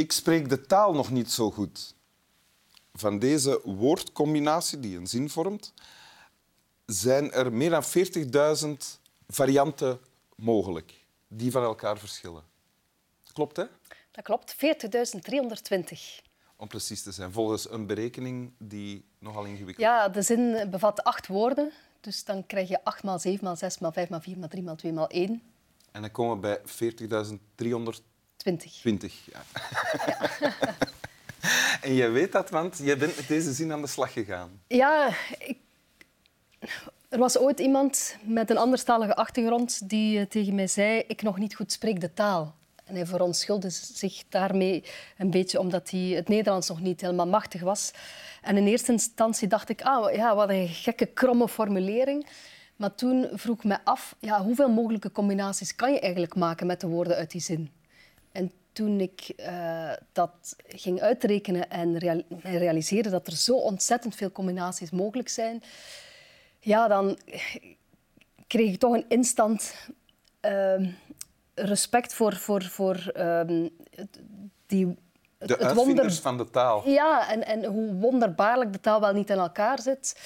Ik spreek de taal nog niet zo goed. Van deze woordcombinatie die een zin vormt, zijn er meer dan 40.000 varianten mogelijk die van elkaar verschillen. Klopt, hè? Dat klopt, 40.320. Om precies te zijn, volgens een berekening die nogal ingewikkeld is. Ja, de zin bevat acht woorden. Dus dan krijg je 8 maal 7 maal 6 maal 5 maal 4 maal 3 maal 2 maal 1. En dan komen we bij 40.320. 20. Ja. en jij weet dat, want je bent met deze zin aan de slag gegaan. Ja, ik... er was ooit iemand met een anderstalige achtergrond die eh, tegen mij zei ik nog niet goed spreek de taal. En hij verontschuldigde zich daarmee een beetje omdat hij het Nederlands nog niet helemaal machtig was. En in eerste instantie dacht ik, ah, ja, wat een gekke, kromme formulering. Maar toen vroeg ik me af, ja, hoeveel mogelijke combinaties kan je eigenlijk maken met de woorden uit die zin? En toen ik uh, dat ging uitrekenen en real realiseerde dat er zo ontzettend veel combinaties mogelijk zijn, ja, dan kreeg ik toch een instant uh, respect voor, voor, voor uh, die de het wonder... van de taal. Ja, en, en hoe wonderbaarlijk de taal wel niet in elkaar zit.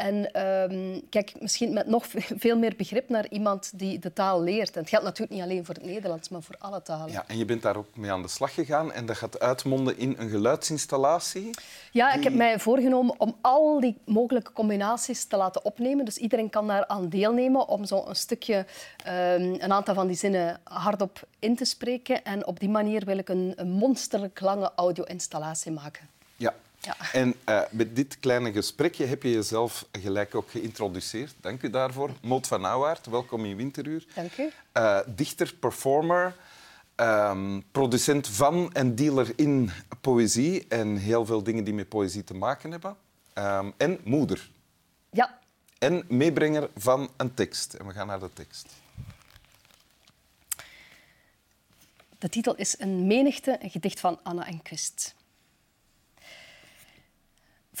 En um, kijk misschien met nog veel meer begrip naar iemand die de taal leert. En het geldt natuurlijk niet alleen voor het Nederlands, maar voor alle talen. Ja, en je bent daar ook mee aan de slag gegaan en dat gaat uitmonden in een geluidsinstallatie. Ja, ik heb mij voorgenomen om al die mogelijke combinaties te laten opnemen. Dus iedereen kan daar aan deelnemen om zo een stukje, um, een aantal van die zinnen hardop in te spreken. En op die manier wil ik een, een monsterlijk lange audio-installatie maken. Ja, ja. En uh, met dit kleine gesprekje heb je jezelf gelijk ook geïntroduceerd. Dank u daarvoor. Moot van Nauwaard, welkom in Winteruur. Dank u. Uh, dichter, performer, um, producent van en dealer in poëzie en heel veel dingen die met poëzie te maken hebben. Um, en moeder. Ja. En meebrenger van een tekst. En we gaan naar de tekst. De titel is Een menigte, een gedicht van Anna Enquist.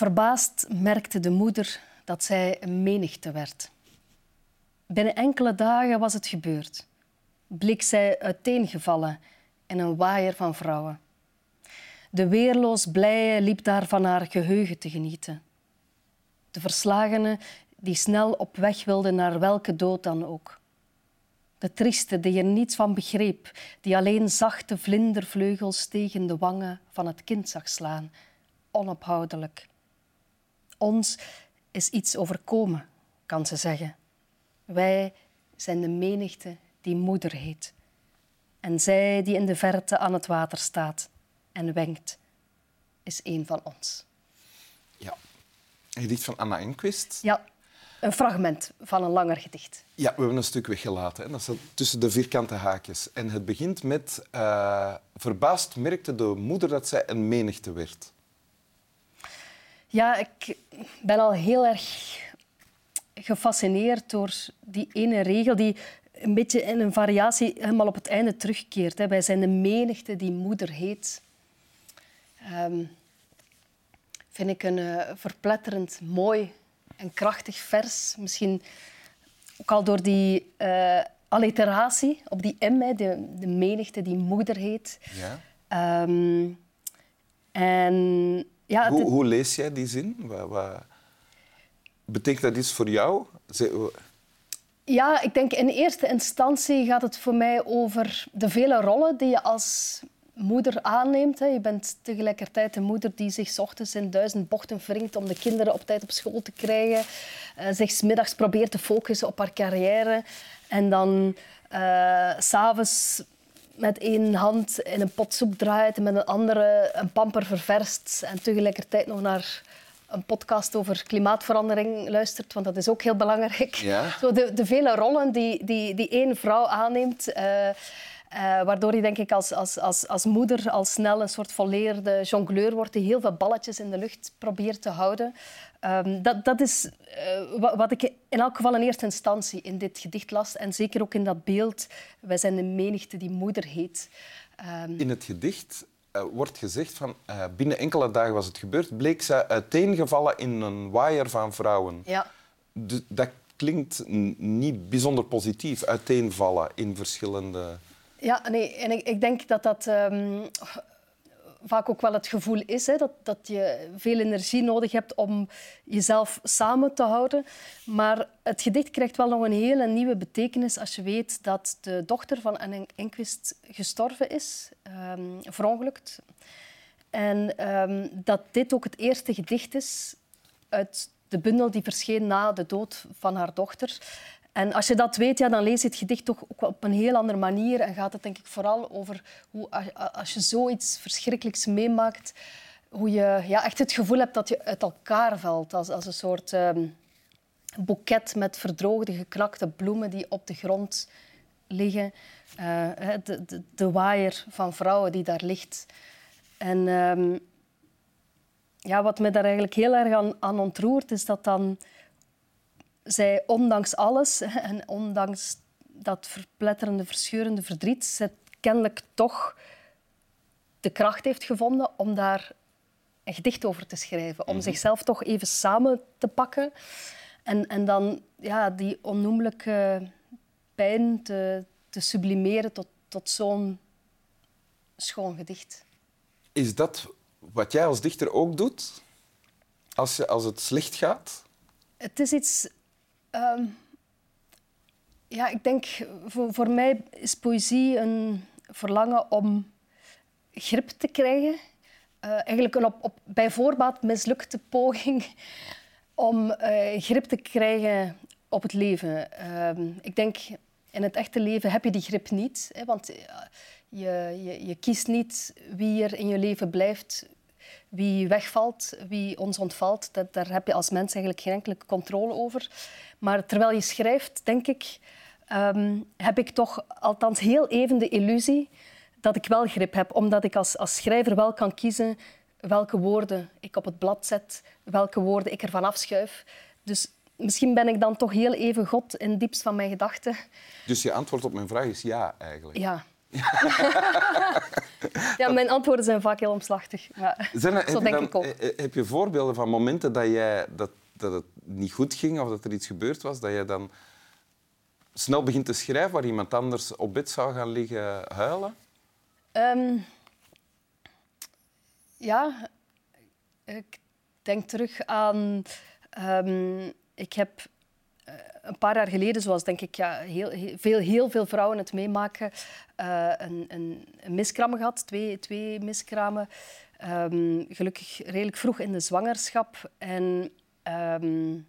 Verbaasd merkte de moeder dat zij een menigte werd. Binnen enkele dagen was het gebeurd. Bleek zij uiteengevallen in een waaier van vrouwen. De weerloos blije liep daar van haar geheugen te genieten. De verslagene die snel op weg wilde naar welke dood dan ook. De trieste die er niets van begreep, die alleen zachte vlindervleugels tegen de wangen van het kind zag slaan, onophoudelijk. Ons is iets overkomen, kan ze zeggen. Wij zijn de menigte die moeder heet. En zij die in de verte aan het water staat en wenkt, is een van ons. Ja. Een gedicht van Anna Enquist. Ja, een fragment van een langer gedicht. Ja, we hebben een stuk weggelaten. Hè. Dat staat tussen de vierkante haakjes. En het begint met... Uh, verbaasd merkte de moeder dat zij een menigte werd. Ja, ik ben al heel erg gefascineerd door die ene regel die een beetje in een variatie helemaal op het einde terugkeert. Wij zijn de menigte die moeder heet. Um, vind ik een uh, verpletterend mooi en krachtig vers. Misschien ook al door die uh, alliteratie op die M, de, de menigte die moeder heet. Ja. Um, en ja, hoe, hoe, lees jij die zin? Wat, wat... Betekent dat iets voor jou? Ja, ik denk in eerste instantie gaat het voor mij over de vele rollen die je als moeder aanneemt. Je bent tegelijkertijd een moeder die zich ochtends in duizend bochten wringt om de kinderen op tijd op school te krijgen. Uh, zich smiddags probeert te focussen op haar carrière. En dan uh, s'avonds met één hand in een pot soep draait en met een andere een pamper ververst en tegelijkertijd nog naar een podcast over klimaatverandering luistert, want dat is ook heel belangrijk. Ja. Zo de, de vele rollen die, die, die één vrouw aanneemt, uh, uh, waardoor je denk ik als, als, als, als moeder al snel een soort volleerde jongleur wordt die heel veel balletjes in de lucht probeert te houden. Um, dat, dat is uh, wat ik in elk geval in eerste instantie in dit gedicht las. En zeker ook in dat beeld. Wij zijn de menigte die moeder heet. Um... In het gedicht uh, wordt gezegd van binnen enkele dagen was het gebeurd. Bleek zij uiteengevallen in een waaier van vrouwen. Ja. De, dat klinkt niet bijzonder positief, uiteenvallen in verschillende... Ja, nee. En ik, ik denk dat dat... Um vaak ook wel het gevoel is hè, dat, dat je veel energie nodig hebt om jezelf samen te houden. Maar het gedicht krijgt wel nog een hele nieuwe betekenis als je weet dat de dochter van Anne Enquist gestorven is, um, verongelukt. En ehm, dat dit ook het eerste gedicht is uit de bundel die verscheen na de dood van haar dochter. En als je dat weet, ja, dan lees je het gedicht toch ook op een heel andere manier. En gaat het denk ik vooral over hoe als je zoiets verschrikkelijks meemaakt, hoe je ja, echt het gevoel hebt dat je uit elkaar valt. Als, als een soort um, boeket met verdroogde, geknakte bloemen die op de grond liggen. Uh, de, de, de, waaier van vrouwen die daar ligt. En um, ja, wat me daar eigenlijk heel erg aan, aan ontroert, is dat dan zij, ondanks alles en ondanks dat verpletterende, verscheurende verdriet, ze kennelijk toch de kracht heeft gevonden om daar een gedicht over te schrijven. Om mhm. zichzelf toch even samen te pakken en, en dan ja, die onnoemelijke pijn te, te sublimeren tot, tot zo'n schoon gedicht. Is dat wat jij als dichter ook doet? Als, je, als het slecht gaat? Het is iets Ehm, ja, ik denk, voor, voor mij is poëzie een verlangen om grip te krijgen. Uh, eigenlijk een op, op, bij voorbaat mislukte poging om uh, grip te krijgen op het leven. Ehm, ik denk, in het echte leven heb je die grip niet. Hè, want eh, je, je, je kiest niet wie er in je leven blijft, wie wegvalt, wie ons ontvalt. Dat, daar heb je als mens eigenlijk geen enkele controle over. Maar terwijl je schrijft, denk ik, ehm, heb ik toch althans heel even de illusie dat ik wel grip heb. Omdat ik als, als schrijver wel kan kiezen welke woorden ik op het blad zet, welke woorden ik ervan afschuif. Dus misschien ben ik dan toch heel even God in het diepst van mijn gedachten. Dus je antwoord op mijn vraag is ja, eigenlijk? Ja. Ja, mijn antwoorden zijn vaak heel omslachtig. Maar zijn zo denk ik ook. Heb je voorbeelden van momenten dat, jij, dat dat het niet goed ging of dat er iets gebeurd was, dat je dan snel begint te schrijven waar iemand anders op bed zou gaan liggen huilen? Ehm, ja, ik denk terug aan... Um, ik heb een paar jaar geleden, zoals denk ik ja, heel, veel, heel veel vrouwen het meemaken, uh, een, een, een miskraam gehad, twee, twee miskramen. Um, gelukkig redelijk vroeg in de zwangerschap. En Um,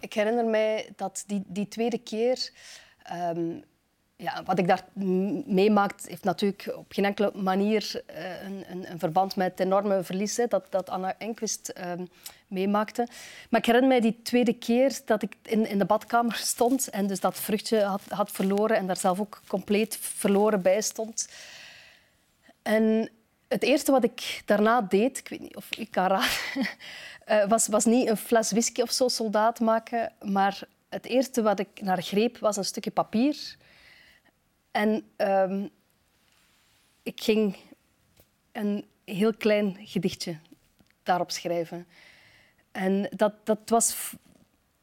ik herinner mij dat die, die tweede keer... Um, ja, wat ik daar meemaakt, heeft natuurlijk op geen enkele manier uh, een, een, een, verband met het enorme verlies dat, dat Anna Enquist um, meemaakte. Maar ik herinner mij die tweede keer dat ik in, in de badkamer stond en dus dat vruchtje had, had verloren en daar zelf ook compleet verloren bij stond. En het eerste wat ik daarna deed, ik weet niet of ik kan raden, uh, was, was niet een fles whisky of zo soldaat maken, maar het eerste wat ik naar greep was een stukje papier. En um, ik ging een heel klein gedichtje daarop schrijven. En dat, dat was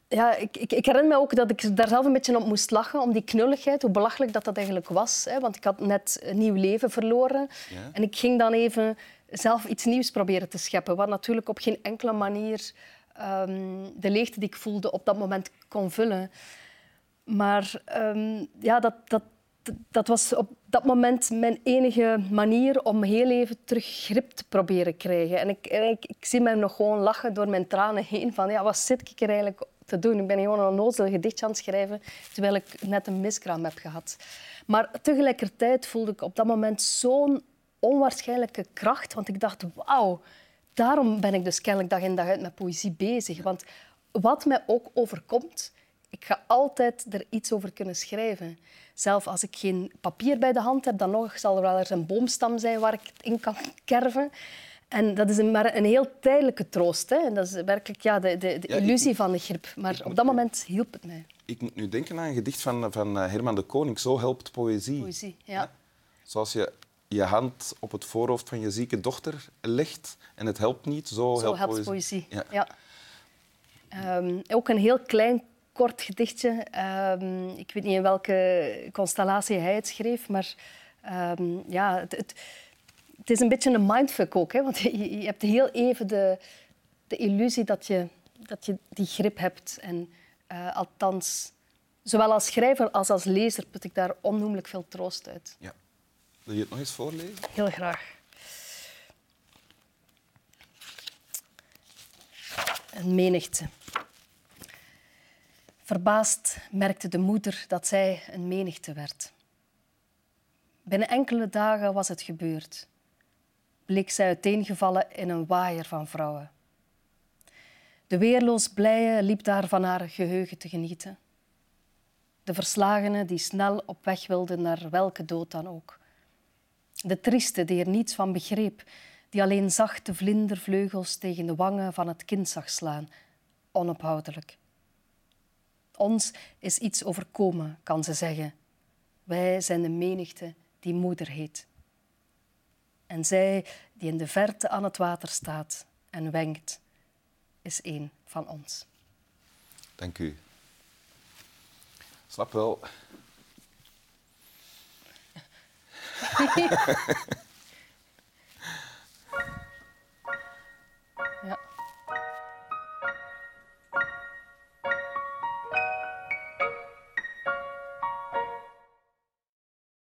ja, ik, ik, ik, herinner me ook dat ik daar zelf een beetje op moest lachen, om die knulligheid, hoe belachelijk dat dat eigenlijk was. Hè? Want ik had net een nieuw leven verloren. En ik ging dan even zelf iets nieuws proberen te scheppen, wat natuurlijk op geen enkele manier um, de leegte die ik voelde op dat moment kon vullen. Maar um, ja, dat, dat, dat was op dat moment mijn enige manier om heel even terug grip te proberen krijgen. En ik, ik, zie mij nog gewoon lachen door mijn tranen heen van ja, wat zit ik er eigenlijk te doen? Ik ben gewoon een onnozel gedichtje aan het schrijven terwijl ik net een miskraam heb gehad. Maar tegelijkertijd voelde ik op dat moment zo'n onwaarschijnlijke kracht. Want ik dacht, wauw, daarom ben ik dus kennelijk dag in dag uit met poëzie bezig. Want wat mij ook overkomt, ik ga altijd er iets over kunnen schrijven. Zelf als ik geen papier bij de hand heb, dan nog zal er wel eens een boomstam zijn waar ik het in kan kerven. En dat is maar een heel tijdelijke troost. Hè. En dat is werkelijk ja, de, de, de illusie van de grip. Maar op dat moment hielp het mij. Ik moet nu denken aan een gedicht van, van eh, Herman de Koning. Zo helpt poëzie. Poëzie, ja. Zoals je je hand op het voorhoofd van je zieke dochter legt en het helpt niet, zo, zo helpt, poëzie. Ja. Ehm, ook een heel klein, kort gedichtje. Ehm, ik weet niet in welke constellatie hij het schreef, maar ehm, ja, het, het Het is een beetje een mindfuck ook, hè? want je, je hebt heel even de, de illusie dat je, dat je die grip hebt. En uh, althans, zowel als schrijver als als lezer put ik daar onnoemelijk veel troost uit. Ja. Wil je het nog eens voorlezen? Heel graag. Een menigte. Verbaasd merkte de moeder dat zij een menigte werd. Binnen enkele dagen was het gebeurd. Bleek zij uiteengevallen in een waaier van vrouwen. De weerloos blije liep daar van haar geheugen te genieten. De verslagene die snel op weg wilde naar welke dood dan ook. De trieste die er niets van begreep, die alleen zachte vlindervleugels tegen de wangen van het kind zag slaan, onophoudelijk. Ons is iets overkomen, kan ze zeggen. Wij zijn de menigte die moeder heet. En zij die in de verte aan het water staat en wenkt, is één van ons. Dank u. Slap wel.